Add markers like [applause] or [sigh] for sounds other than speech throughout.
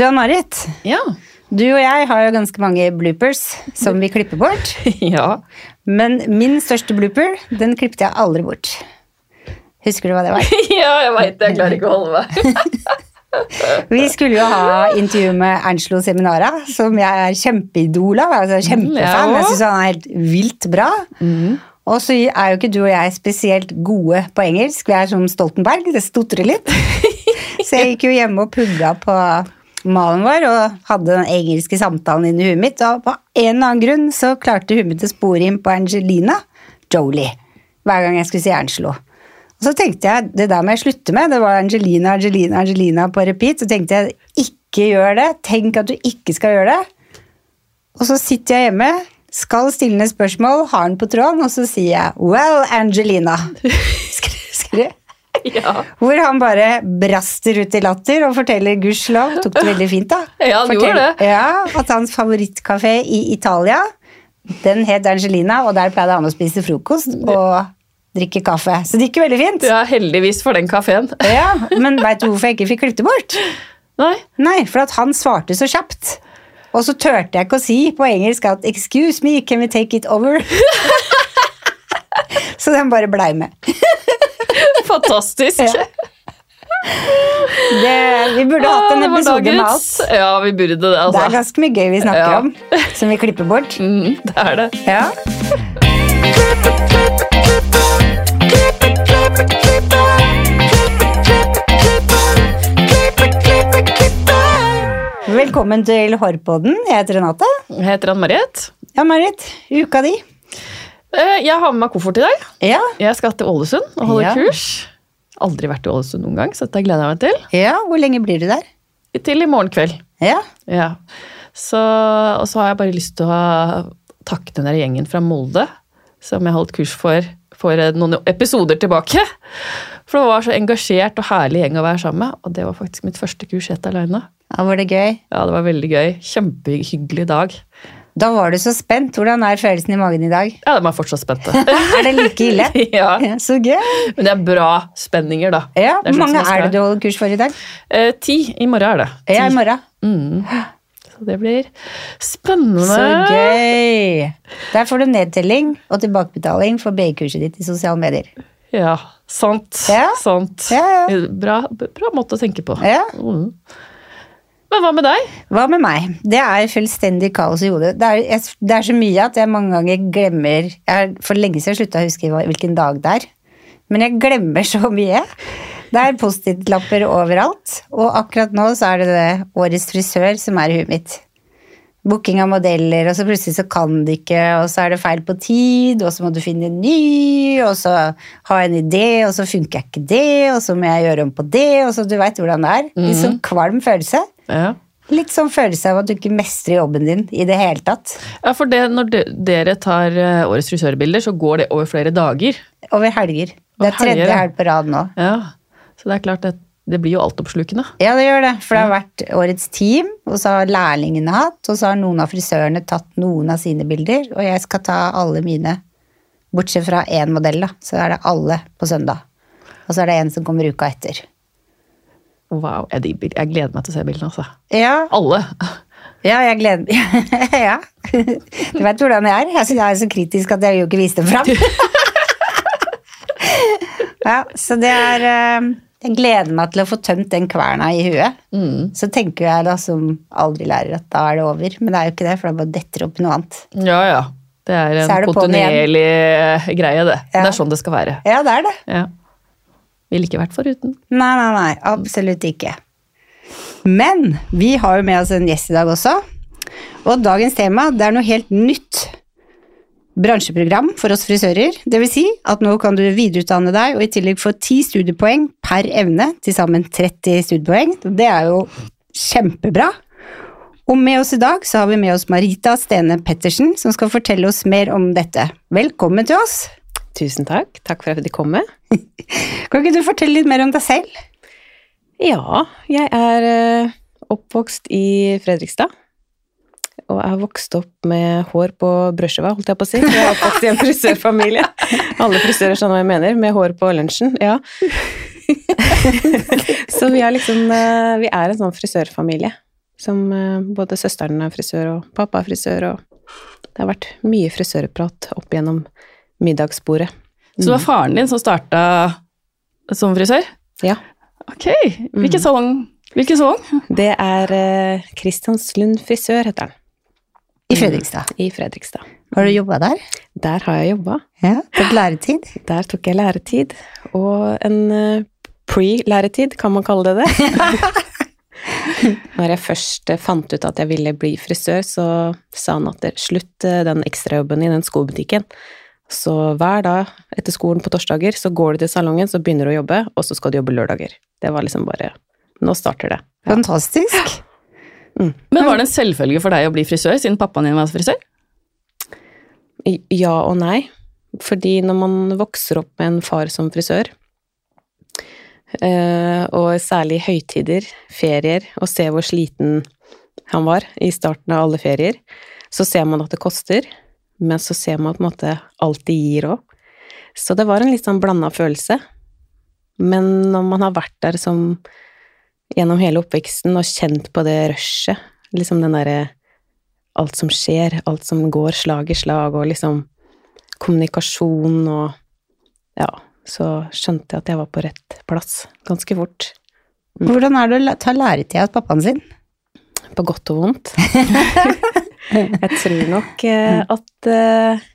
Du Ann-Marit, Ja. du og jeg har jo ganske mange bloopers som vi klipper bort. [laughs] ja. Men min største blooper, den klippet jeg aldri bort. Husker du hva det var? [laughs] ja, jeg veit det. Jeg klarer ikke å holde meg. [laughs] Vi skulle jo ha intervju med Ernst-Lo Seminara, som jeg er kjempeidol av. Altså kjempefan. jeg syns han er helt vilt bra. Og så er jo ikke du og jeg spesielt gode på engelsk. Vi er som Stoltenberg, det stotrer litt. Så jeg gikk jo hjemme og pugga på malen vår og hadde den engelske samtalen inni huet mitt. Og på en eller annen grunn så klarte huet mitt å spore inn på Angelina Jolie hver gang jeg skulle si Ernst-Lo. Og så tenkte jeg, det der må jeg slutte med. Det var Angelina, Angelina, Angelina på repeat. Så tenkte jeg, ikke gjør det. Tenk at du ikke skal gjøre det. Og så sitter jeg hjemme, skal stille ned spørsmål, har den på tråden, og så sier jeg 'Well, Angelina'. [laughs] Skri- skri- [laughs] ja. Hvor han bare braster ut i latter og forteller gudskjelov. Tok det veldig fint, da. [laughs] Ja, han gjorde det. Ja, At hans favorittkafé i Italia, den het Angelina, og der pleide han å spise frokost og drikke kaffe. Så det gikk jo veldig fint. ja, heldigvis for den kafeen. [laughs] Ja, Men veit du hvorfor jeg ikke fikk klippet det bort? Nei. Nei, for at han svarte så kjapt. Og så turte jeg ikke å si på engelsk at 'excuse me, can we take it over'? så den bare blei med. [laughs] Fantastisk. Ja. Det, vi burde hatt en Ah, episode med oss. Ja, vi burde det, Det er altså. ganske mye gøy vi snakker Ja. om, som vi klipper bort. Mm, det er det. Ja. Velkommen til Hårpodden. Jeg heter Renate. Jeg heter Ann-Marit. Ja, Marit. Uka di. Eh, Jeg har med meg koffert i dag. Ja. Jeg skal til Ålesund og holde Ja. kurs. Aldri vært i Ålesund noen gang, så dette gleder jeg meg til. ja. Hvor lenge blir du der? Til i morgen kveld. Ja. Ja. Så, og så har jeg bare lyst til å takke den der gjengen fra Molde som jeg holdt kurs for for noen episoder tilbake. For det var så engasjert og herlig gjeng å være sammen med. Og det var faktisk mitt første kurs helt aleine. ja. Var det gøy? Ja, det var veldig gøy. Kjempehyggelig dag. Da var du så spent. Hvordan er følelsen i magen i dag? Ja, de er fortsatt spente. [laughs] Er det like ille? [laughs] ja. Ja, så gøy. Men det er bra spenninger, da. Ja, Hvor sånn mange er det du holder kurs for i dag? Eh, ti. I morgen er det. Ti. Ja, i morgen. Mm. Så det blir spennende. Så gøy! Der får du nedtelling og tilbakebetaling for BI-kurset ditt i sosiale medier. Ja, sant. Ja. sant. Ja, ja. Bra, bra måte å tenke på. Ja. Mm. Men hva med deg? Hva med meg? Det er fullstendig kaos i hodet. Det er, jeg, det er så mye at jeg mange ganger glemmer Jeg har for lenge siden slutta å huske hvilken dag det er. Men jeg glemmer så mye. Det er Post-It-lapper overalt. Og akkurat nå så er det det årets frisør som er i huet mitt. Booking av modeller, og så plutselig så kan det ikke, og så er det feil på tid, og så må du finne en ny, og så har jeg en idé, og så funker ikke det, og så må jeg gjøre om på det, og så du veit hvordan det er. Litt sånn kvalm følelse. Ja. Litt sånn følelse av at du ikke mestrer jobben din i det hele tatt. Ja, for det, Når de, dere tar eh, årets frisørbilder, så går det over flere dager. Over helger. Det er tredje helg på rad nå. Ja, Så det er klart det, det blir jo altoppslukende. Ja, det gjør det. For det har vært årets team, og så har lærlingene hatt, og så har noen av frisørene tatt noen av sine bilder, og jeg skal ta alle mine. Bortsett fra én modell, da. Så er det alle på søndag. Og så er det en som kommer uka etter. Wow, jeg, jeg gleder meg til å se bildene. altså. Ja, Alle. ja jeg gleder meg [laughs] Ja. Du vet hvordan jeg er. Jeg er så kritisk at jeg vil jo ikke vise dem fram. [laughs] Ja, så det er eh, Jeg gleder meg til å få tømt den kverna i huet. Mm. Så tenker jeg da som aldri lærer at da er det over. Men det er jo ikke det, for da bare detter opp noe annet. Ja, ja. Det er en er kontinuerlig eh, greie, det. Ja. Det er sånn det skal være. Ja, det er det. Ja. Ville ikke vært foruten. Nei, nei, nei. Absolutt ikke. Men vi har jo med oss en gjest i dag også. Og dagens tema det er noe helt nytt. Bransjeprogram for oss frisører. Det vil si at nå kan du videreutdanne deg og i tillegg få 10 studiepoeng per evne. Til sammen 30 studiepoeng. Det er jo kjempebra. Og med oss i dag så har vi med oss Marita Stene Pettersen, som skal fortelle oss mer om dette. Velkommen til oss. Tusen takk. Takk for at jeg fikk komme. [laughs] Kan ikke du fortelle litt mer om deg selv? Ja, jeg er eh, oppvokst i Fredrikstad. Og jeg har vokst opp med hår på brødskiva, holdt jeg på å si. Jeg er oppvokst i en frisørfamilie. Alle frisører skjønner hva jeg mener, med hår på lunsjen. Ja. [laughs] Så vi er liksom eh, Vi er en sånn frisørfamilie. Som eh, både søsteren er frisør, og pappa er frisør, og det har vært mye frisørprat opp gjennom middagsbordet. Så det var faren din som starta som frisør? Ja. Ok. Hvilken salong? Hvilken salong? Det er eh, Kristianslund frisør, heter den. I Fredrikstad. I Fredrikstad. Har du jobba der? Der har jeg jobba. Ja. tok læretid? [laughs] Der tok jeg læretid, og en eh, pre-læretid, kan man kalle det det. [laughs] Når jeg først eh, fant ut at jeg ville bli frisør, så sa han at slutt den ekstrajobben i den skobutikken. Så hver dag etter skolen på torsdager så går du til salongen, så begynner du å jobbe, og så skal du jobbe lørdager. Det var liksom bare Nå starter det. Ja. Fantastisk. Men var det en selvfølge for deg å bli frisør, siden pappaen din var frisør? Ja og nei. Fordi når man vokser opp med en far som frisør, eh, og særlig høytider, ferier, og ser hvor sliten han var i starten av alle ferier, så ser man at det koster, men så ser man på en måte alt de gir òg. Så det var en litt sånn blanda følelse. Men når man har vært der som gjennom hele oppveksten og kjent på det rushet, liksom den derre alt som skjer, alt som går slag i slag, og liksom kommunikasjon og Ja, så skjønte jeg at jeg var på rett plass ganske fort. Hvordan er det å ta læretid av pappaen sin? På godt og vondt. [laughs] [laughs] jeg tror nok eh, at eh,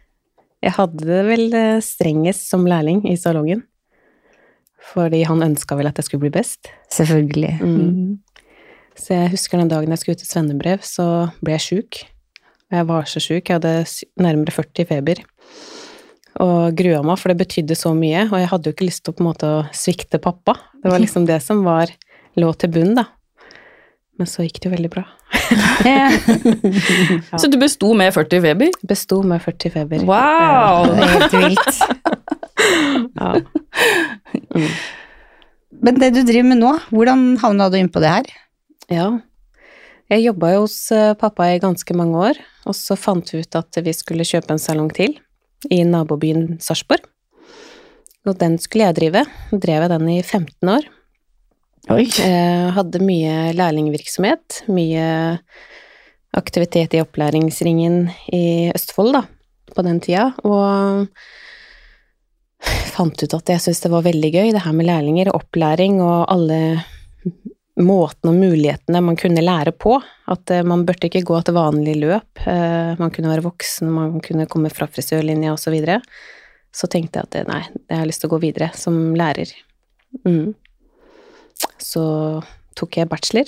jeg hadde det vel eh, strengest som lærling i salongen. Fordi han ønska vel at jeg skulle bli best. Selvfølgelig. Mm. Så jeg husker den dagen jeg skulle ut til svennebrev, så ble jeg sjuk. Jeg var så sjuk, jeg hadde nærmere 40 feber. Og grua meg, for det betydde så mye, og jeg hadde jo ikke lyst til å måte å svikte pappa. Det var [laughs] liksom det som var lå til bunn, da. Men så gikk det jo veldig bra. [laughs] Ja. [laughs] Så du besto med 40 feber? Besto med 40 feber. Wow! Det er helt vilt. [laughs] Ja. Men det du driver med nå, hvordan havna du inn på det her? Ja. Jeg jobba jo hos eh, pappa i ganske mange år, og så fant vi ut at vi skulle kjøpe en salong til i nabobyen Sarpsborg. Og den skulle jeg drive. Drev jeg den i 15 år. Oi. Eh, hadde mye lærlingvirksomhet, mye aktivitet i opplæringsringen i Østfold, da, på den tida, og fant ut at jeg syntes det var veldig gøy, det her med lærlinger og opplæring og alle måtene og mulighetene man kunne lære på. At eh, man burde ikke gå et vanlig løp. Eh, man kunne være voksen, man kunne komme fra frisørlinja og så videre. Så tenkte jeg at eh, nei, jeg har lyst til å gå videre som lærer. Mm. Så tok jeg bachelor,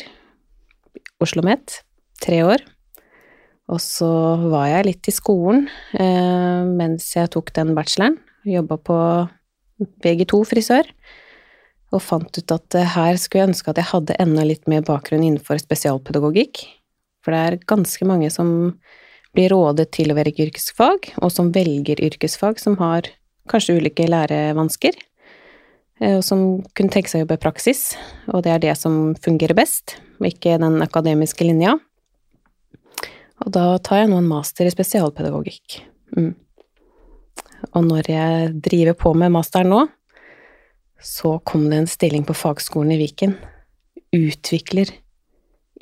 Oslo OsloMet, tre år. Og så var jeg litt i skolen eh, mens jeg tok den bacheloren. Jobba på VG2 frisør. Og fant ut at eh, her skulle jeg ønske at jeg hadde enda litt mer bakgrunn innenfor spesialpedagogikk. For det er ganske mange som blir rådet til å velge yrkesfag, og som velger yrkesfag, som har kanskje ulike lærevansker og som kunne tenke seg å jobbe i praksis, og det er det som fungerer best, og ikke den akademiske linja. Og da tar jeg nå en master i spesialpedagogikk. Mm. Og når jeg driver på med masteren nå, så kom det en stilling på fagskolen i Viken. Utvikler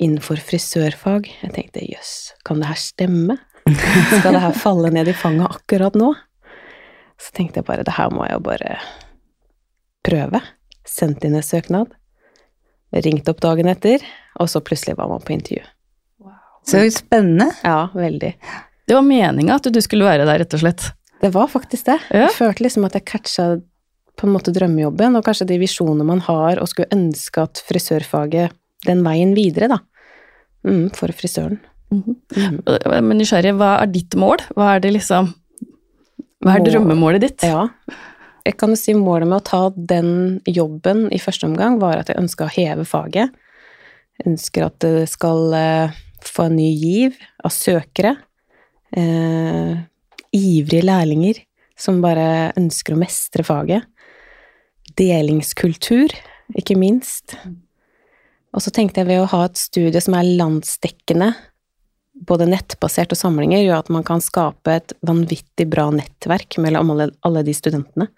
innenfor frisørfag. Jeg tenkte jøss, kan det her stemme? [laughs] Skal det her falle ned i fanget akkurat nå? Så tenkte jeg bare det her må jeg jo bare prøve. Sendte inn en søknad. Ringte opp dagen etter, og så plutselig var man på intervju. Så spennende. Ja, veldig. Det var meninga at du skulle være der, rett og slett. Det var faktisk det. Ja. Jeg følte liksom at jeg catcha på en måte drømmejobben, og kanskje de visjonene man har, og skulle ønske at frisørfaget den veien videre, da. Mm, for frisøren. Mhm. Mm. Men nysgjerrig, hva er ditt mål? Hva er det liksom Hva er drømmemålet ditt? Ja. Jeg kan jo si målet med å ta den jobben i første omgang var at jeg ønska å heve faget. Jeg ønsker at det skal eh, få en ny giv av søkere. Eh, ivrige lærlinger som bare ønsker å mestre faget. Delingskultur, ikke minst. Og så tenkte jeg ved å ha et studie som er landsdekkende, både nettbasert og samlinger, gjør at man kan skape et vanvittig bra nettverk mellom alle, alle de studentene.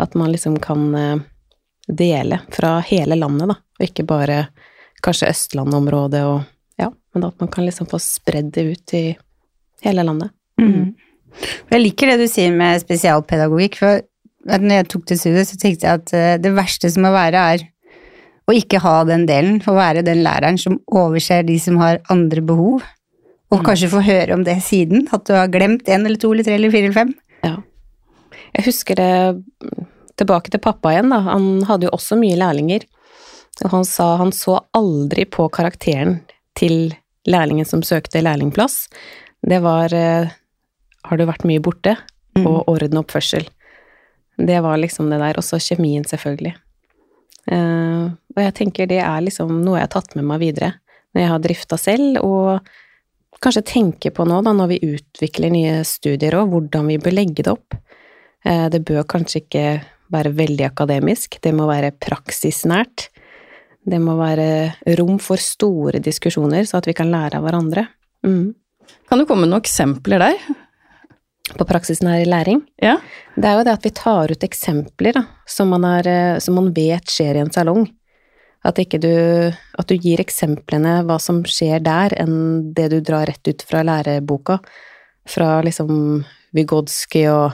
At man liksom kan eh, dele fra hele landet, da, og ikke bare kanskje Østlandområdet og ja. men at man kan liksom få spredd det ut i hele landet. Mm. Jeg liker det du sier med spesialpedagogikk, for når jeg tok til studiet, så tenkte jeg at eh, det verste som må være, er å ikke ha den delen, å være den læreren som overser de som har andre behov, og kanskje få høre om det siden, at du har glemt en eller to eller tre eller fire eller fem. Ja. Jeg husker det tilbake til pappa igjen, da. Han hadde jo også mye lærlinger. Og han sa han så aldri på karakteren til lærlingen som søkte lærlingplass. Det var eh, Har du vært mye borte? Mm. Og orden og oppførsel. Det var liksom det der. Også kjemien, selvfølgelig. Eh, og jeg tenker det er liksom noe jeg har tatt med meg videre når jeg har drifta selv, og kanskje tenke på nå, da, når vi utvikler nye studier òg, hvordan vi bør legge det opp. Eh, det bør kanskje ikke være veldig akademisk, det må være praksisnært. Det må være rom for store diskusjoner, så at vi kan lære av hverandre. Mm. Kan du komme med noen eksempler der? På praksisnær læring. Ja. Det er jo det at vi tar ut eksempler da, som, man er, eh, som man vet skjer i en salong. At, ikke du, at du gir eksemplene hva som skjer der, enn det du drar rett ut fra læreboka. Fra liksom Vygodsky og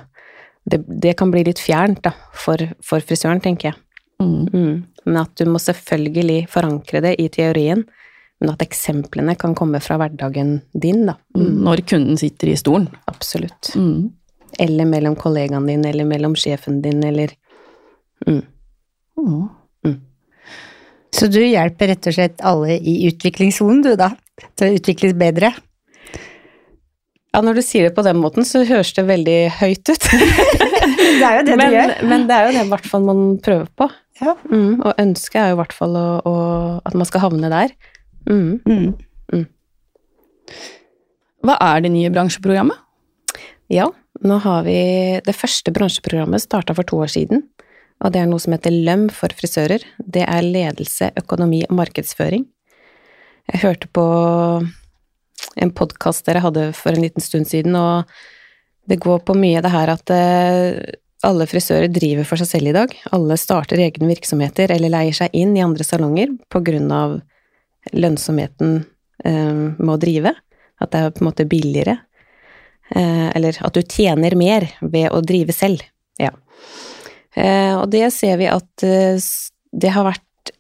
det, det kan bli litt fjernt da, for, for frisøren, tenker jeg. Mm. Mm. Men at du må selvfølgelig forankre det i teorien, men at eksemplene kan komme fra hverdagen din, da. Mm. Når kunden sitter i stolen. Absolutt. Mm. Eller mellom kollegaen din, eller mellom sjefen din, eller mm. Mm. Så du hjelper rett og slett alle i utviklingssonen, du da, til å utvikles bedre? Ja, når du sier det på den måten, så høres det veldig høyt ut. [laughs] Det er jo det men, du gjør. men det er jo det i hvert fall man prøver på. Ja. Mm, og ønsket er jo i hvert fall å, å, at man skal havne der. Mm. Mm. Hva er det nye bransjeprogrammet? Ja, nå har vi Det første bransjeprogrammet starta for to år siden. Og det er noe som heter LØM for frisører. Det er ledelse, økonomi og markedsføring. Jeg hørte på en podkast dere hadde for en liten stund siden, og det går på mye det her at eh, alle frisører driver for seg selv i dag. Alle starter egne virksomheter eller leier seg inn i andre salonger på grunn av lønnsomheten eh, med å drive. At det er på en måte billigere. Eh, eller at du tjener mer ved å drive selv. Ja. Eh, og det ser vi at eh, det har vært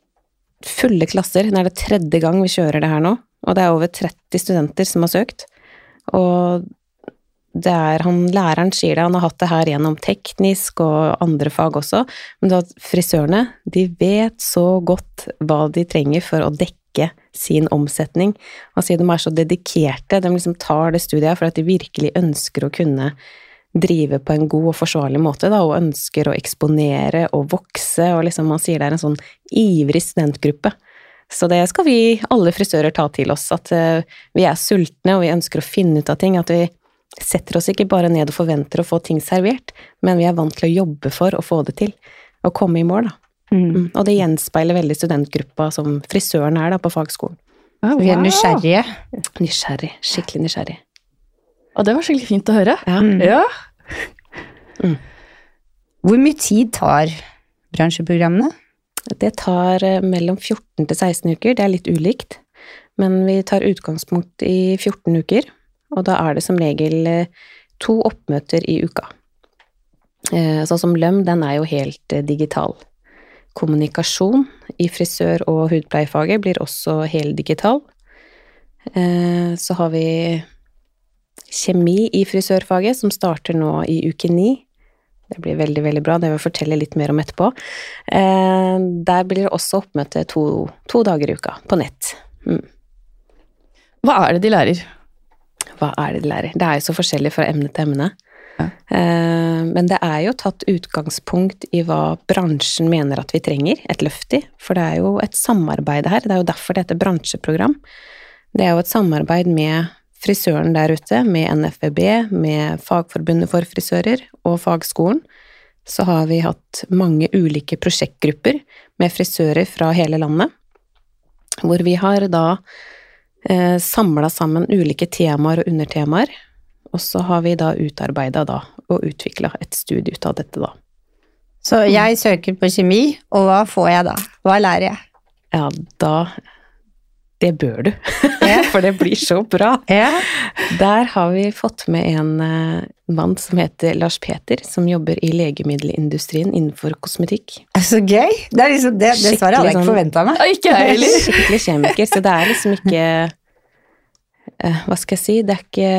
fulle klasser. Det er det tredje gang vi kjører det her nå. Og det er over 30 studenter som har søkt. Og det er han læreren sier det, han har hatt det her gjennom teknisk og andre fag også, men da frisørene, de vet så godt hva de trenger for å dekke sin omsetning. Han sier de er så dedikerte, de liksom tar det studiet for at de virkelig ønsker å kunne drive på en god og forsvarlig måte, da, og ønsker å eksponere og vokse, og liksom man sier det er en sånn ivrig studentgruppe. Så det skal vi, alle frisører, ta til oss, at eh, vi er sultne og vi ønsker å finne ut av ting, at vi setter oss ikke bare ned og forventer å få ting servert, men vi er vant til å jobbe for å få det til, og komme i mål, da. Mm. Mm. Og det gjenspeiler veldig studentgruppa som frisøren er da på fagskolen. Ja, Vi er wow. nysgjerrige. Nysgjerrig, skikkelig nysgjerrig. Og det var skikkelig fint å høre. Ja. Mm. Ja. Hvor mye tid tar bransjeprogrammene? Det tar eh, mellom 14 til 16 uker, det er litt ulikt, men vi tar utgangspunkt i 14 uker, og da er det som regel eh, to oppmøter i uka. Eh, Sånn som LØM, den er jo helt digital. Kommunikasjon i frisør- og hudpleiefaget blir også heldigital. Eh, Så har vi kjemi i frisørfaget, som starter nå i uke ni. Det blir veldig, veldig bra, det vil jeg fortelle litt mer om etterpå. Eh, Der blir det også oppmøte to, to dager i uka, på nett. Mm. Hva er det de lærer? Hva er det de lærer? Det er jo så forskjellig fra emne til emne. Ja. Eh, Men det er jo tatt utgangspunkt i hva bransjen mener at vi trenger et løft i, for det er jo et samarbeid her. Det er jo derfor det heter bransjeprogram. Det er jo et samarbeid med frisøren der ute, med NFBB, med Fagforbundet for frisører og fagskolen. Så har vi hatt mange ulike prosjektgrupper med frisører fra hele landet, hvor vi har da eh, samla sammen ulike temaer og undertemaer, og så har vi da utarbeida da og utvikla et studie ut av dette, da. Så jeg søker på kjemi, og hva får jeg da? Hva lærer jeg? Ja, da det bør du, [laughs] for det blir så bra. Der har vi fått med en eh, mann som heter Lars Peter, som jobber i legemiddelindustrien innenfor kosmetikk. Så gøy! Det, er liksom, det, det svaret hadde jeg ikke sånn- forventa meg. Ikke jeg heller. [laughs] Skikkelig kjemiker, så det er liksom ikke eh, Hva skal jeg si? Det er ikke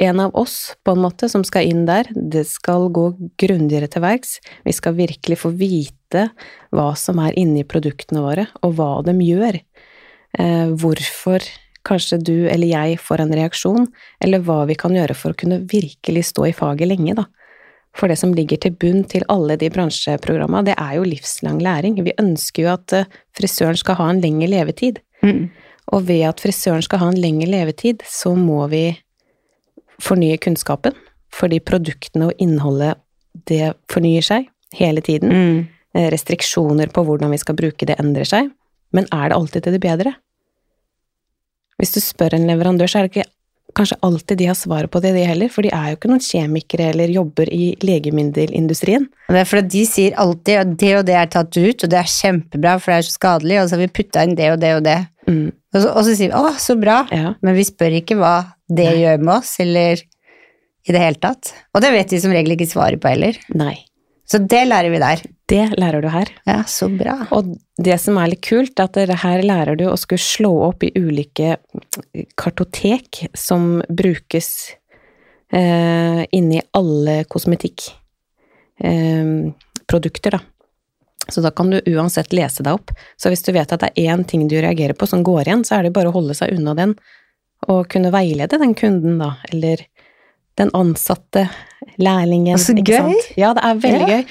en av oss, på en måte, som skal inn der. Det skal gå grundigere til verks. Vi skal virkelig få vite hva som er inni produktene våre, og hva de gjør. Eh, hvorfor kanskje du eller jeg får en reaksjon, eller hva vi kan gjøre for å kunne virkelig stå i faget lenge, da. For det som ligger til bunn til alle de bransjeprogramma, det er jo livslang læring. Vi ønsker jo at eh, frisøren skal ha en lengre levetid. Mm. Og ved at frisøren skal ha en lengre levetid, så må vi fornye kunnskapen. Fordi produktene og innholdet, det fornyer seg hele tiden. Mm. Eh, Restriksjoner på hvordan vi skal bruke det, endrer seg. Men er det alltid til det bedre? Hvis du spør en leverandør, så er det ikke kanskje alltid de har svaret på det, de heller. For de er jo ikke noen kjemikere eller jobber i legemiddelindustrien. Det er fordi de sier alltid at det og det er tatt ut, og det er kjempebra, for det er så skadelig, og så har vi putta inn det og det og det. Mm, Og så, og så sier vi 'å, så bra', ja. men vi spør ikke hva det Nei. gjør med oss, eller i det hele tatt. Og det vet de som regel ikke svaret på heller. Nei. Så det lærer vi der. Det lærer du her. Ja, så bra. Og det som er litt kult, er at det her lærer du å skulle slå opp i ulike kartotek som brukes eh, inni alle kosmetikkprodukter, eh, da. Så da kan du uansett lese deg opp. Så hvis du vet at det er én ting du reagerer på som går igjen, så er det bare å holde seg unna den, og kunne veilede den kunden, da, eller den ansatte, lærlingen. Så altså, gøy! sant? Ja, det er veldig Ja. gøy.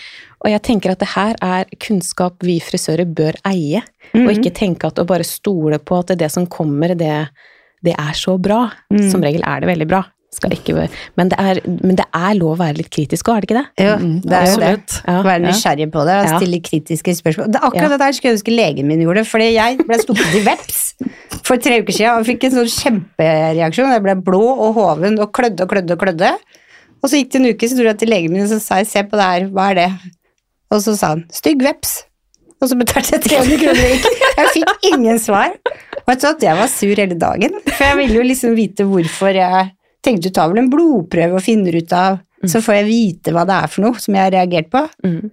Og jeg tenker at det her er kunnskap vi frisører bør eie, Mhm. og ikke tenke at å bare stole på at det som kommer, det, det er så bra. Mm. Som regel er det veldig bra. Skal ikke, men, det er, men det er lov å være litt kritisk òg, er det ikke det? Jo, Mm, det er jo det. Ja, Være nysgjerrig på det og stille kritiske spørsmål. Det akkurat Ja. det der skulle jeg ønske legen min gjorde, fordi jeg ble stukket i veps for tre uker siden og fikk en sånn kjempereaksjon. Jeg ble blå og hoven og klødde og klødde og klødde. Og så gikk det en uke, så dro jeg til legen min og så sa jeg, se på det her, hva er det? Og så sa han stygg veps. Og så betalte jeg 300 kroner. Jeg fikk ingen svar. Og jeg tror at jeg var sur hele dagen, for jeg ville jo liksom vite hvorfor jeg tenkte du tar vel en blodprøve og finner ut av, så får jeg vite hva det er for noe som jeg har reagert på. Mm.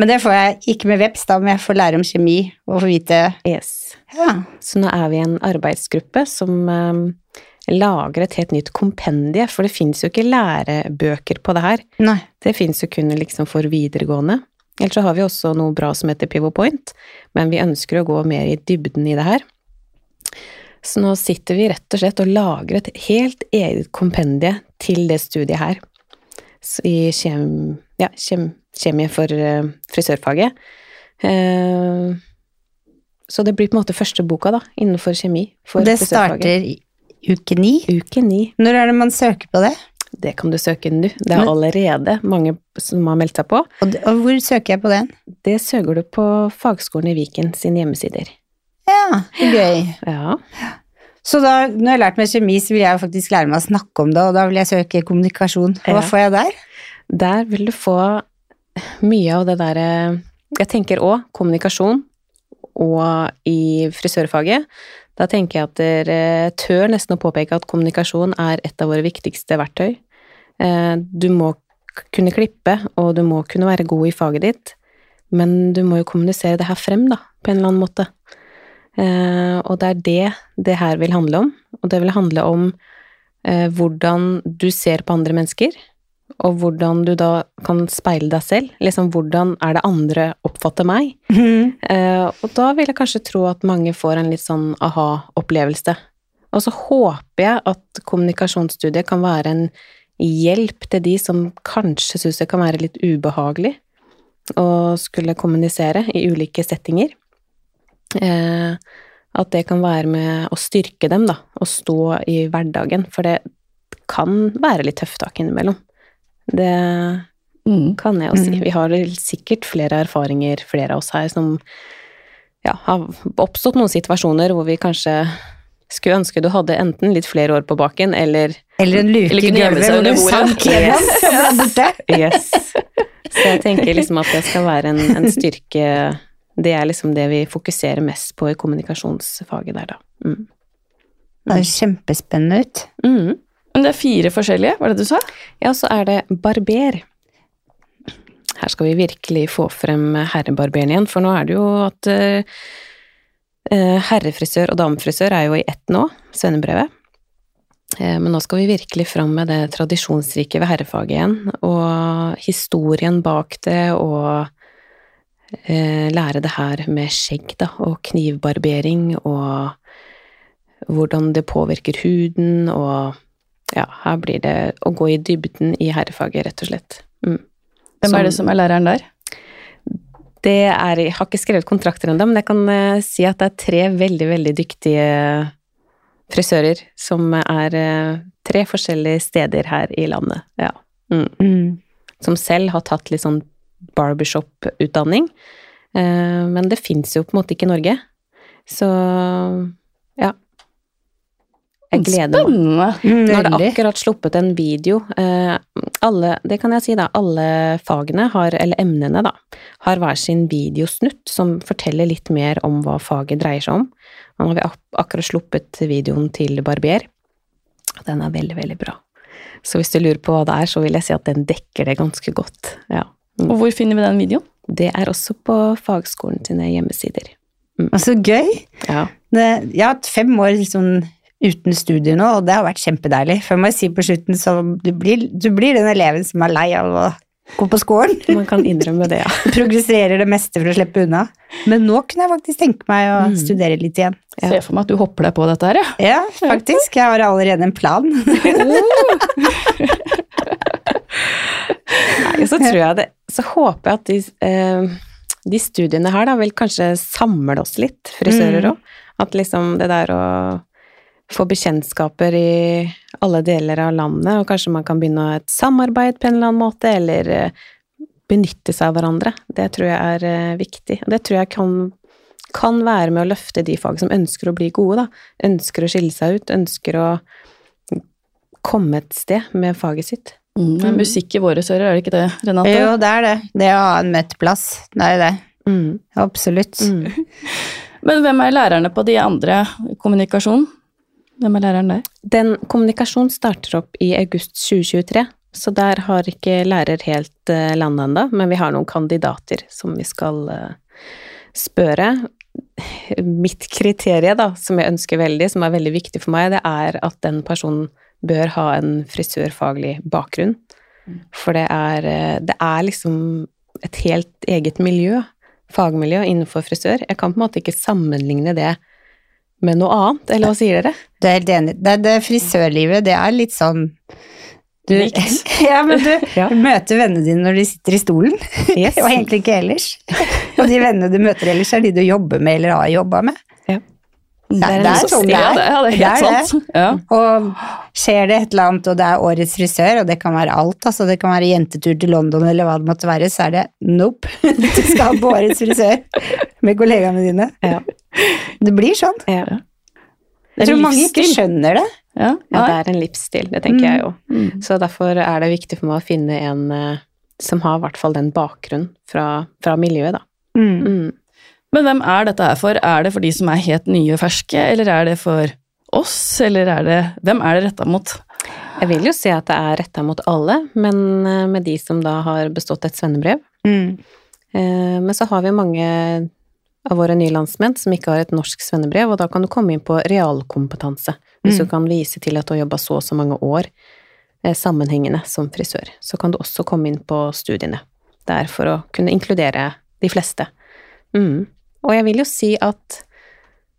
Men det får jeg ikke med veps, da men jeg får lære om kjemi og få vite Yes. ja. Så nå er vi en arbeidsgruppe som eh, lager et helt nytt kompendie, for det fins jo ikke lærebøker på det her. Nei. Det fins jo kun liksom for videregående. Ellers så har vi også noe bra som heter Pivot Point, men vi ønsker å gå mer i dybden i det her. Så nå sitter vi rett og slett og lager et helt eget kompendie til det studiet her. Så I kjem, ja, kjem, kjemie for uh, frisørfaget. Uh, så det blir på en måte første boka da, innenfor kjemi. For det frisørfaget. starter uke ni. Uke ni. Når er det man søker på det? Det kan du søke nå. Det er allerede mange som har meldt seg på. Det- og hvor søker jeg på den? Det søker du på Fagskolen i Viken sine hjemmesider. Ja, så gøy. Ja. Så da, når jeg har lært meg kjemi, så vil jeg faktisk lære meg å snakke om det, og da vil jeg søke kommunikasjon. Hva Ja. får jeg der? Der vil du få mye av det derre Jeg tenker òg kommunikasjon, og i frisørfaget. Da tenker jeg at dere tør nesten å påpeke at kommunikasjon er et av våre viktigste verktøy. Eh, Du må kunne klippe, og du må kunne være god i faget ditt, men du må jo kommunisere det her frem, da, på en eller annen måte. Eh, Og det er det det her vil handle om, og det vil handle om eh, hvordan du ser på andre mennesker, og hvordan du da kan speile deg selv. Liksom hvordan er det andre oppfatter meg? Eh, og da vil jeg kanskje tro at mange får en litt sånn aha-opplevelse. Og så håper jeg at kommunikasjonsstudiet kan være en hjelp til de som kanskje syns det kan være litt ubehagelig å skulle kommunisere i ulike settinger. Eh, at det kan være med å styrke dem, da, og stå i hverdagen. For det kan være litt tøft tak innimellom. Det Mm. kan jeg jo si. Mm. Vi har sikkert flere erfaringer, flere av oss her, som ja, har oppstått noen situasjoner hvor vi kanskje skulle ønske du hadde enten litt flere år på baken, eller Eller en luke i gulvet hvor du sank gjennom ble borte. Yes. Så jeg tenker liksom at det skal være en, en styrke Det er liksom det vi fokuserer mest på i kommunikasjonsfaget der, da. Mm. Det er kjempespennende ut. Mm. Men det er fire forskjellige, var det du sa? Ja, så er det barber. Her skal vi virkelig få frem herrebarberen igjen, for nå er det jo at eh, eh, herrefrisør og damefrisør er jo i ett nå, svennebrevet. Eh, men nå skal vi virkelig fram med det tradisjonsrike ved herrefaget igjen, og historien bak det, og lære det her med skjegg, da, og knivbarbering, og hvordan det påvirker huden, og ja, her blir det å gå i dybden i herrefaget, rett og slett. Mm. Hvem er det som er læreren der? Det er, jeg har ikke skrevet kontrakter ennå, men jeg kan eh, si at det er tre veldig, veldig dyktige frisører som er eh, tre forskjellige steder her i landet. Ja. Mm. Mm. Som selv har tatt litt sånn barbershop-utdanning. Eh, men det fins jo på en måte ikke i Norge. Så ja. Jeg gleder meg. Spennende! Nå har det akkurat sluppet en video. Eh, alle, det kan jeg si da, alle fagene har, eller emnene da, har hver sin videosnutt som forteller litt mer om hva faget dreier seg om. Nå har vi akkurat sluppet videoen til barber. Den er veldig, veldig bra. Så hvis du lurer på hva det er, så vil jeg si at den dekker det ganske godt. Ja. Og hvor finner vi den videoen? Det er også på fagskolen sine hjemmesider. Mm. så gøy. Ja. Det, jeg har hatt fem år liksom uten studie nå, og det har vært kjempedeilig. For jeg må si på slutten så du blir, du blir den eleven som er lei av å gå på skolen. [laughs] Man kan innrømme det, ja. Progresserer det meste for å slippe unna. Men nå kunne jeg faktisk tenke meg å Mm. studere litt igjen. Ja. Se for meg at du hopper deg på dette her, ja. Ja, faktisk. Jeg har allerede en plan. [laughs] [laughs] Nei, så tror jeg det Så håper jeg at de, eh, de studiene her da vil kanskje samle oss litt, frisører Mm. At liksom det der å få bekjentskaper i alle deler av landet, og kanskje man kan begynne et samarbeid på en eller annen måte, eller eh, benytte seg av hverandre. Det tror jeg er eh, viktig. Og det tror jeg kan, kan være med å løfte de fag som ønsker å bli gode, da. Ønsker å skille seg ut, ønsker å komme et sted med faget sitt. Mm. Men musikk i våre ører, er det ikke det, Renate? Jo, det er det. Det å ha en møteplass. Det er det. Mm. Absolutt. Mm. Men hvem er lærerne på de andre kommunikasjon? Hvem er læreren der? Den kommunikasjonen starter opp i august 2023, så der har ikke lærer helt landa landet ennå, men vi har noen kandidater som vi skal eh, spørre. Mitt kriterie, da, som jeg ønsker veldig, som er veldig viktig for meg, det er at den personen bør ha en frisørfaglig bakgrunn. For det er, eh, det er liksom et helt eget miljø, fagmiljø innenfor frisør. Jeg kan på en måte ikke sammenligne det med noe annet, eller hva sier dere? Du er helt enig. Det, det frisørlivet, det er litt sånn du, [laughs] ja, men du [laughs] Ja. møter vennene dine når de sitter i stolen, [laughs] Yes. og egentlig ikke ellers. Og de vennene du møter ellers, er de du jobber med eller har jobba med. Ja. Det, Det er det er sånn det Ja, er. det, ja, det er helt Det er det. sant. Ja. Og skjer det et eller annet, og det er årets frisør, og det kan være alt, altså det kan være jentetur til London eller hva det måtte være, så er det nope. [laughs] Du skal på årets frisør med kollegaene dine. Ja. Det blir sånn. Ja. Jeg tror mange ikke skjønner det. Ja, Ja, det er en livsstil, det tenker jeg jo. Mm. Så derfor er det viktig for meg å finne en eh, som har i hvert fall den bakgrunnen fra, fra miljøet, da. Mm. Men hvem er dette her for? Er det for de som er helt nye og ferske, eller er det for oss, eller er det Hvem er det retta mot? Jeg vil jo si at det er retta mot alle, men eh, med de som da har bestått et svennebrev. Mm. Eh, Men så har vi mange av våre nye landsmenn som ikke har et norsk svennebrev, og da kan du komme inn på realkompetanse. Hvis Mm. du kan vise til at du har jobba så og så mange år eh, sammenhengende som frisør, så kan du også komme inn på studiene. Det er for å kunne inkludere de fleste. Mm. Og jeg vil jo si at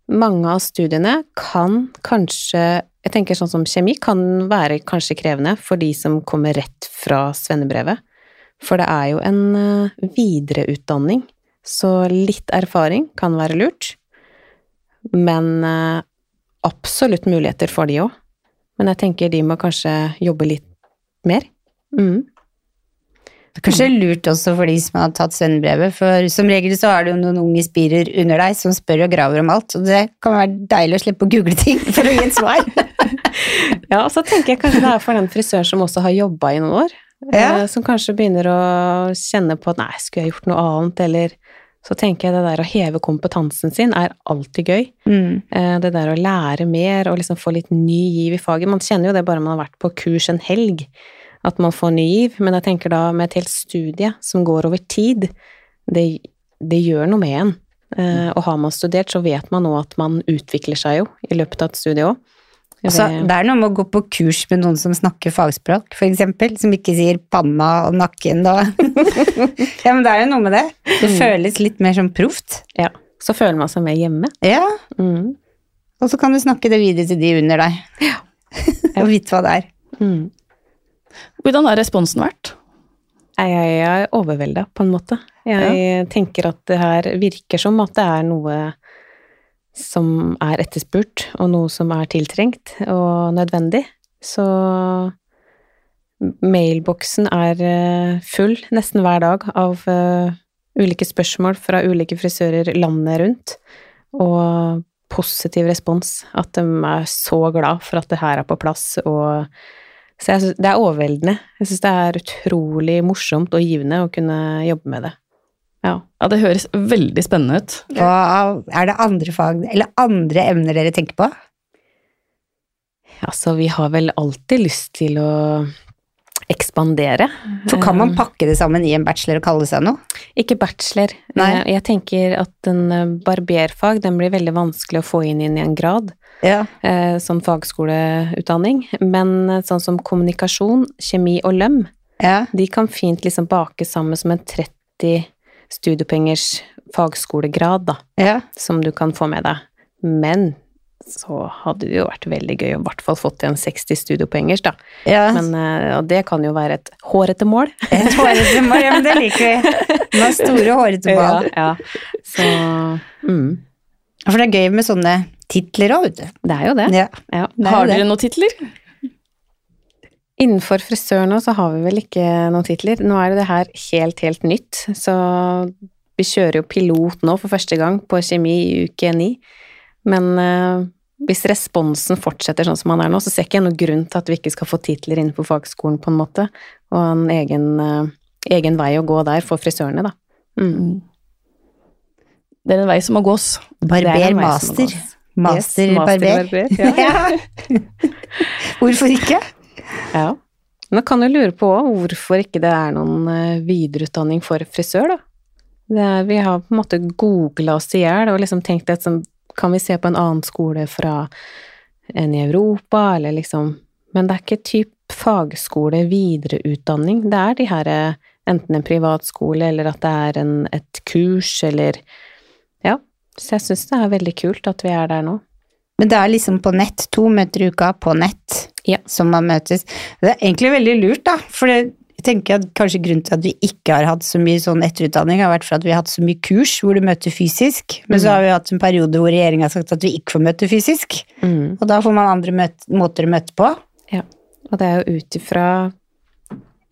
mange av studiene kan kanskje Jeg tenker sånn som kjemi kan være kanskje krevende for de som kommer rett fra svennebrevet. For det er jo en eh, videreutdanning, så litt erfaring kan være lurt. Men eh, absolutt muligheter for de òg. Men jeg tenker de må kanskje jobbe litt mer. Mm. Det er kanskje lurt også for de som har tatt svennebrevet, for som regel så har du jo noen unge spirer under deg som spør og graver om alt, og det kan være deilig å slippe å google ting for å gi et svar. [laughs] Ja, og så tenker jeg kanskje det er for den frisøren som også har jobba i noen år. Ja. eh, Som kanskje begynner å kjenne på at nei, skulle jeg gjort noe annet, eller så tenker jeg det der å heve kompetansen sin er alltid gøy. Mm. Eh, Det der å lære mer og liksom få litt ny giv i faget. Man kjenner jo det bare man har vært på kurs en helg, at man får ny giv. Men jeg tenker da med et helt studie som går over tid, det, det gjør noe med en. Eh, Og har man studert, så vet man nå at man utvikler seg jo i løpet av et studie òg. Altså, det er noe med å gå på kurs med noen som snakker fagspråk, eksempel, som ikke sier panna og nakken og [laughs] Ja, men det er jo noe med det. Det føles litt mer som proft. Ja. Så føler man seg mer hjemme. Ja, Mm. og så kan du snakke det videre til de under deg. [laughs] og vite hva det er. Mm. Hvordan har responsen vært? Jeg, er overvelda, på en måte. Jeg tenker at det her virker som at det er noe som er etterspurt, og noe som er tiltrengt og nødvendig. Så mailboksen er eh, full nesten hver dag av eh, ulike spørsmål fra ulike frisører landet rundt, og positiv respons. At de er så glad for at det her er på plass, og så jeg synes, det er overveldende. Jeg syns det er utrolig morsomt og givende å kunne jobbe med det. Ja. Ja, Det høres veldig spennende ut. Og er det andre fag, eller andre emner dere tenker på? Altså, vi har vel alltid lyst til å ekspandere. For kan man Eh, pakke det sammen i en bachelor og kalle det seg noe? Ikke bachelor. Nei. Eh, Jeg tenker at en eh, barberfag, den blir veldig vanskelig å få inn i en grad, Ja. Sånn som fagskoleutdanning. Men sånn som kommunikasjon, kjemi og løm, ja. de kan fint liksom bake sammen som en 30 studiepengers fagskolegrad, da. ja. som du kan få med deg. Men så hadde det jo vært veldig gøy å i hvert fall fått til en 60 studiepoengers, da. ja. Men, eh, og det kan jo være et hårete mål. [laughs] Et hårete mål, ja, men det liker vi. med store hårete mål. ja. Så mm, For det er gøy med sånne titler òg, vet du. det er jo det. Ja, Ja. det er Har dere noen titler? Innenfor frisør nå så har vi vel ikke noen titler. Nå er jo det her helt, helt nytt. Så vi kjører jo pilot nå for første gang på kjemi i uke ni. Men eh, hvis responsen fortsetter sånn som han er nå, så ser ikke jeg noen grunn til at vi ikke skal få titler innenfor fagskolen på en måte. Og en egen, eh, egen vei å gå der for frisørene, da. Mm. Det er en vei som må gås. Er Barber må master. yes, Master, barber. barber, [laughs] ja. Hvorfor ikke? Ja. Men kan jo lure på også hvorfor ikke det er noen eh, videreutdanning for frisør, da. Det er, vi har på en måte googla oss i hjel og liksom tenkt at sånn, kan vi se på en annen skole fra enn i Europa, eller liksom Men det er ikke typ fagskole, videreutdanning. Det er de her enten en privatskole, eller at det er en, et kurs, eller Ja. Så jeg syns det er veldig kult at vi er der nå. Men det er liksom på nett, to møter i uka på nett Ja. som man møtes. Det er egentlig veldig lurt, da, for det, tenker at kanskje grunnen til at vi ikke har hatt så mye sånn etterutdanning, har vært for at vi har hatt så mye kurs hvor du møter fysisk, men så har vi hatt en periode hvor regjeringa har sagt at vi ikke får møte fysisk, Mm. og da får man andre møte, måter å møte på. Ja, og det er jo ut ifra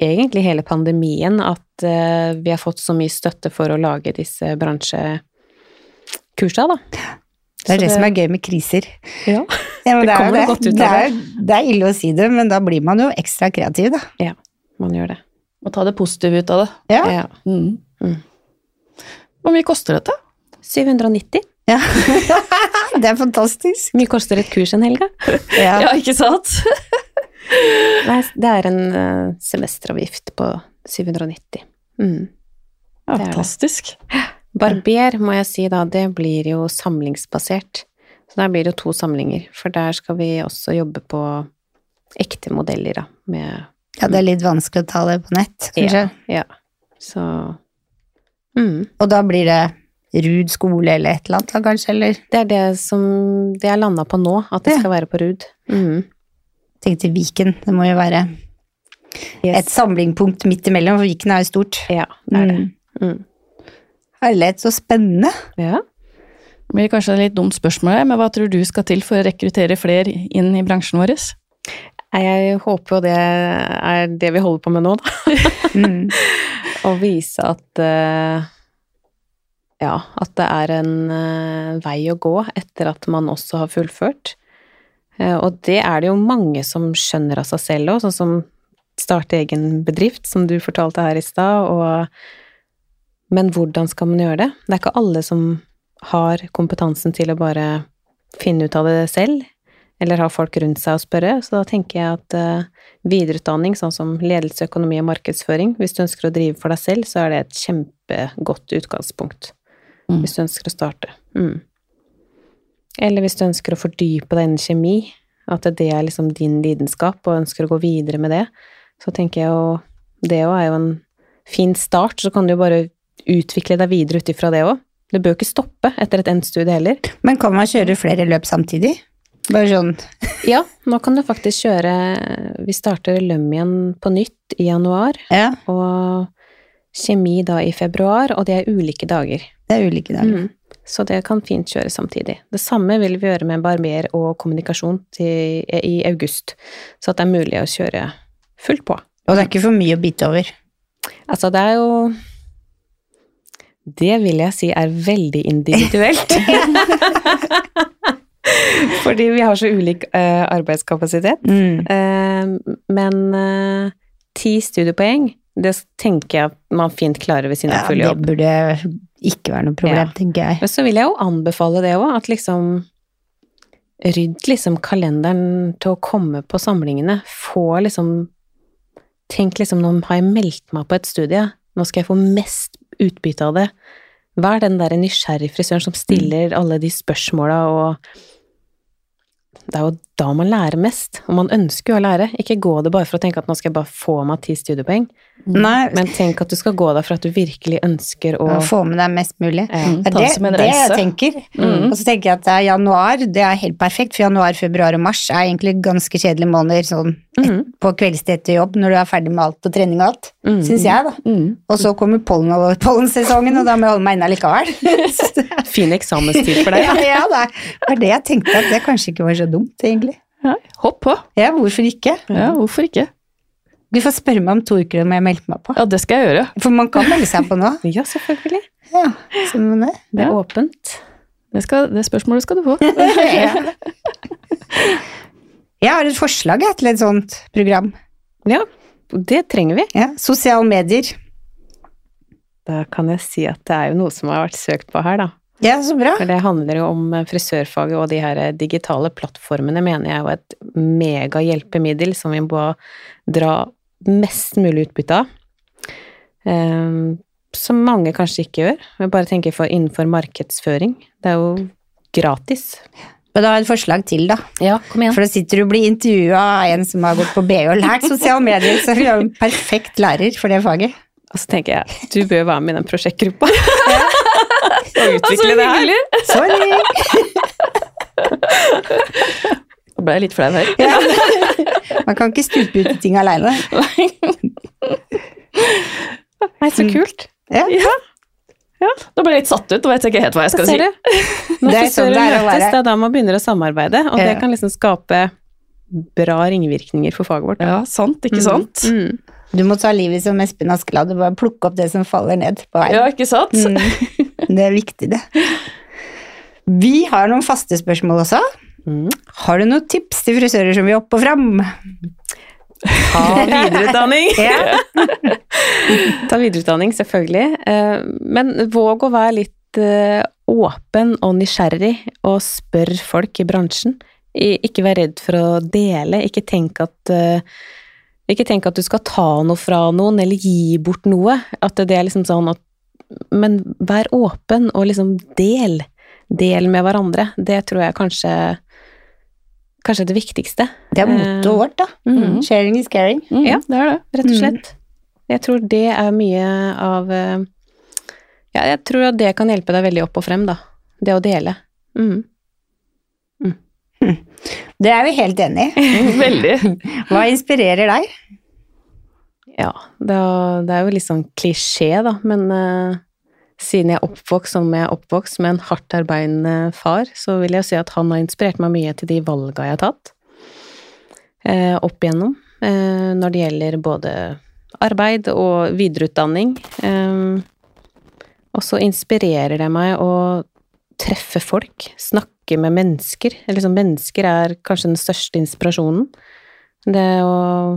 egentlig hele pandemien at uh, vi har fått så mye støtte for å lage disse bransjekursa, da. Det er det, det, som er gøy med kriser. Ja. Ja, Det det, er Det, er, det er ille å si det, men da blir man jo ekstra kreativ, da. ja, man gjør det. Og ta det positive ut av det. Ja. Ja. Mm. Mm. Hvor mye koster dette? 790. ja. [laughs] det er fantastisk. Hvor mye koster et kurs en helg, da? [laughs] Ja. Ja, ikke sant? [laughs] Nei, det er en eh, semesteravgift på 790. Mm. Ja, Det er det. fantastisk. Barber, må jeg si da, det blir jo samlingsbasert. Så der blir det jo to samlinger, for der skal vi også jobbe på ekte modeller, da, med ja, det er litt vanskelig å ta det på nett, kanskje. Ja. ja. Så mm. Og da blir det Rud skole eller et eller annet, da, kanskje, eller Det er det som det er landa på nå, at det Ja. skal være på Rud. Mm. tenkte Viken. Det må jo være Yes. et samlingpunkt midt imellom, for Viken er jo stort. Ja, det er det. Mm. er Herlighet, så spennende. Ja. Det blir kanskje et litt dumt spørsmål, men hva tror du skal til for å rekruttere flere inn i bransjen vår? Jeg håper jo det er det vi holder på med nå, da. [laughs] Mm. Å vise at eh, Ja, at det er en eh, vei å gå etter at man også har fullført. Eh, og det er det jo mange som skjønner av seg selv òg, sånn som starte egen bedrift, som du fortalte her i stad, og Men hvordan skal man gjøre det? Det er ikke alle som har kompetansen til å bare finne ut av det selv, eller ha folk rundt seg å spørre, så da tenker jeg at uh, videreutdanning, sånn som ledelse, økonomi og markedsføring, hvis du ønsker å drive for deg selv, så er det et kjempegodt utgangspunkt. Mm. Hvis du ønsker å starte. Mm. Eller hvis du ønsker å fordype deg innen kjemi, at det er liksom din lidenskap, og ønsker å gå videre med det, så tenker jeg jo Det òg er jo en fin start, så kan du jo bare utvikle deg videre ut ifra det òg. Du bør jo ikke stoppe etter et endt studie heller. Men kan man kjøre flere løp samtidig? Bare sånn [laughs] Ja, nå kan du faktisk kjøre Vi starter Løm igjen på nytt i januar, Ja, og kjemi da i februar, og det er ulike dager. det er ulike dager. Mm. Så det kan fint kjøre samtidig. Det samme vil vi gjøre med barber og kommunikasjon til, i august, så at det er mulig å kjøre fullt på. Og det er ikke for mye å bite over. Altså, det er jo Det vil jeg si er veldig individuelt. [laughs] [laughs] [laughs] Fordi vi har så ulik uh, arbeidskapasitet. Mm. Uh, men uh, ti studiepoeng, det tenker jeg at man fint klarer ved sin Ja, fulle det burde ikke være noe problem, Ja. tenker jeg. Men så vil jeg jo anbefale det òg, at liksom Rydd liksom kalenderen til å komme på samlingene. Få liksom Tenk liksom, nå har jeg meldt meg på et studie, nå skal jeg få mest utbytte av det. Vær den derre nysgjerrig frisøren som stiller alle de spørsmåla og Det er jo da man lærer mest, og man ønsker jo å lære. Ikke gå det bare for å tenke at nå skal jeg bare få meg ti studiepoeng, Nei, men tenk at du skal gå der for at du virkelig ønsker å få med deg mest mulig. Ja. Mm, Ja, det, det det jeg tenker. Mm. Og så tenker jeg at det er januar, det er helt perfekt, for januar, februar og mars er egentlig ganske kjedelige måneder sånn mm. på kveldstid etter jobb, når du er ferdig med alt og trening og alt, Mm. syns jeg, da. Mm. Og så kommer pollen og [laughs] pollensesongen, og da må jeg holde meg inne likevel. [laughs] Det er- Fin eksamenstid for deg. ja, [laughs] ja, det var det jeg tenkte, at det kanskje ikke var så dumt, egentlig. Ja, hopp på. Ja, hvorfor ikke? Ja, hvorfor ikke? Du får spørre meg om to uker om jeg meldte meg på. Ja, det skal jeg gjøre. For man kan melde seg på nå. [laughs] Ja, selvfølgelig. Ja, så men det. Det er Ja. åpent. Det, skal, det spørsmålet skal du få. [laughs] Jeg har et forslag jeg, til et sånt program. Ja, det trenger vi. Ja, Sosiale medier. Da kan jeg si at det er jo noe som har vært søkt på her, da. Ja, så bra. For det handler jo om frisørfaget, og de her digitale plattformene mener jeg er jo et megahjelpemiddel som vi må dra mest mulig utbytte av. Um, som mange kanskje ikke gjør. Jeg bare tenker for innenfor markedsføring. Det er jo gratis. Men da har et forslag til, da. Ja, kom igjen. For da sitter du og blir intervjua av en som har gått på BI og lært sosiale medier, så vi er jo en perfekt lærer for det faget. Og så tenker jeg, du bør være med i den prosjektgruppa. [laughs] og utvikle det her. Sorry! [laughs] Nå ble jeg litt flau her. Ja. [laughs] Man kan ikke stupe ut i ting aleine. [laughs] Nei, så kult. Ja. Nå ble jeg litt satt ut, og vet ikke helt hva jeg skal si. du? Når [laughs] Det er sånn frisører det er å møtes, være. det er da man begynner å samarbeide, og det kan liksom skape bra ringvirkninger for faget vårt. Ja, sant, ikke sant? Mm. Du må ta livet som Espen Askeladd og bare plukke opp det som faller ned på veien. Ja, ikke sant? Mm. Det er viktig, det. Vi har noen faste spørsmål også. Mm. Har du noen tips til frisører som vil opp og fram? Ta videreutdanning! [laughs] [laughs] Ta videreutdanning, selvfølgelig. Eh, Men våg å være litt eh, åpen og nysgjerrig, og spør folk i bransjen. Ikke vær redd for å dele, ikke tenk at eh, ikke tenk at du skal ta noe fra noen, eller gi bort noe. At det er liksom sånn at Men vær åpen, og liksom del. Del med hverandre. Det tror jeg kanskje Kanskje det viktigste. Det er mottoet vårt, da. Mm. Sharing is caring. Mm, Ja. det er det. rett og Mm. slett. Jeg tror det er mye av eh, Ja, jeg tror at det kan hjelpe deg veldig opp og frem, da. Det å dele. Mm. [laughs] Det er vi helt enig i. [laughs] Veldig. [laughs] Hva inspirerer deg? Ja, det er, er jo litt sånn klisjé, da, men eh, siden jeg er oppvokst som jeg er oppvokst med en hardt arbeidende far, så vil jeg si at han har inspirert meg mye til de valga jeg har tatt eh, opp igjennom, eh, når det gjelder både arbeid og videreutdanning. Eh, og så inspirerer det meg å treffe folk, snakke med mennesker. Liksom, mennesker er kanskje den største inspirasjonen. Det å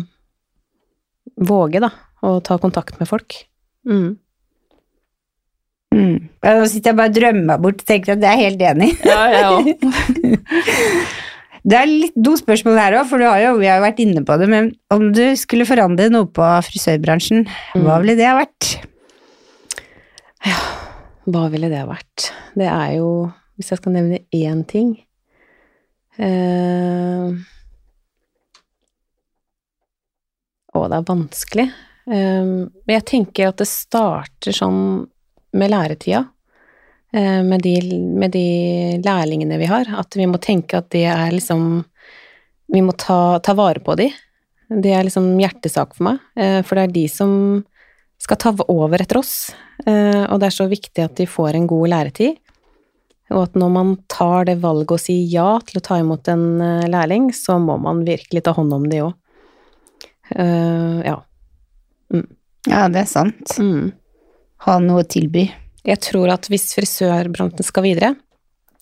våge, da, å ta kontakt med folk. Mm. Mm. Nå sitter jeg bare og drømmer meg bort og tenker at det er helt enig. Ja, jeg [laughs] òg. Det er litt dumt spørsmål her òg, for du har jo, vi har jo vært inne på det, men om du skulle forandre noe på frisørbransjen, hva ville det ha vært? Hva ville det ha vært? Det er jo, hvis jeg skal nevne én ting eh, Å, det er vanskelig. Eh, Men jeg tenker at det starter sånn med læretida. eh, Med de, med de lærlingene vi har. At vi må tenke at det er liksom Vi må ta, ta vare på de. Det er liksom hjertesak for meg. eh, For det er de som skal ta over etter oss. Eh, Og det er så viktig at de får en god læretid. Og at når man tar det valget å si ja til å ta imot en lærling, så må man virkelig ta hånd om de òg. Ja. Ja, det er sant. Mm. Ha noe å tilby. Jeg tror at hvis frisørbransjen skal videre,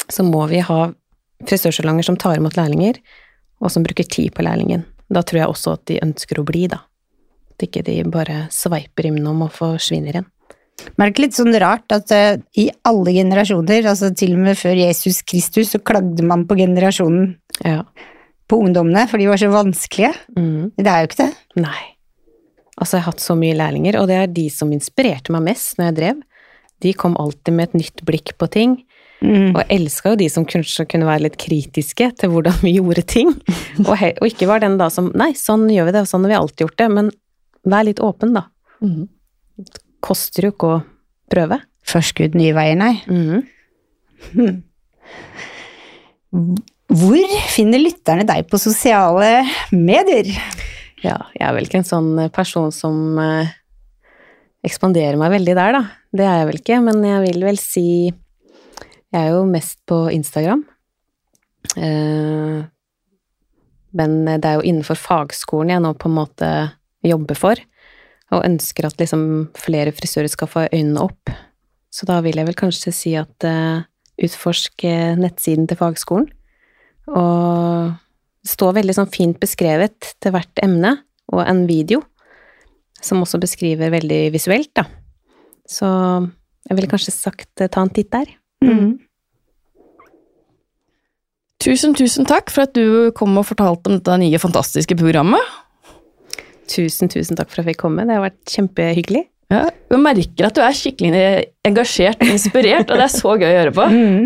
så må vi ha frisørsalonger som tar imot lærlinger, og som bruker tid på lærlingen. Da tror jeg også at de ønsker å bli, da. At ikke de bare sveiper innom og forsvinner igjen. Er det litt sånn rart at uh, i alle generasjoner, altså til og med før Jesus Kristus, så klagde man på generasjonen Ja. på ungdommene, for de var så vanskelige? Mm. Det er jo ikke det. Nei. Altså, jeg har hatt så mye lærlinger, og det er de som inspirerte meg mest når jeg drev. De kom alltid med et nytt blikk på ting, Mm. og jeg elska jo de som kanskje kunne være litt kritiske til hvordan vi [laughs] gjorde ting. Og, og ikke var den da som Nei, sånn gjør vi det, og sånn har vi alltid gjort det. Men vær litt åpen, da. Mm. Koster jo ikke å prøve. Forskudd nye veier, nei. Mm. [laughs] Hvor finner lytterne deg på sosiale medier? Ja, jeg er vel ikke en sånn person som eh, ekspanderer meg veldig der, da. Det er jeg vel ikke, men jeg vil vel si Jeg er jo mest på Instagram. Eh, men det er jo innenfor fagskolen jeg nå på en måte jobber for, og ønsker at liksom flere frisører skal få øynene opp. Så da vil jeg vel kanskje si at eh, utforsk eh, nettsiden til fagskolen. Og det står veldig sånn fint beskrevet til hvert emne, og en video som også beskriver veldig visuelt, da. Så jeg ville kanskje sagt eh, ta en titt der. Mm. Tusen, tusen takk for at du kom og fortalte om dette nye, fantastiske programmet. Tusen, tusen takk for at jeg fikk komme. Det har vært kjempehyggelig. Ja, jeg merker at du er skikkelig engasjert og inspirert, og det er så gøy å høre på. Mm.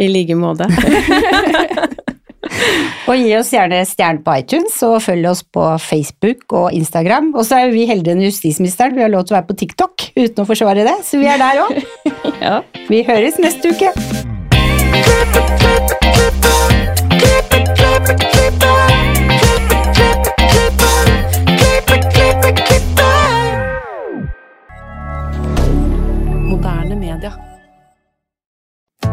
I like måte. [laughs] [laughs] Og gi oss gjerne stjerne på iTunes, og følg oss på Facebook og Instagram. Og så er jo vi heldigere enn justisministeren, vi har lov til å være på TikTok uten å forsvare det, så vi er der òg. [laughs] Ja. Vi høres neste uke. Moderne media.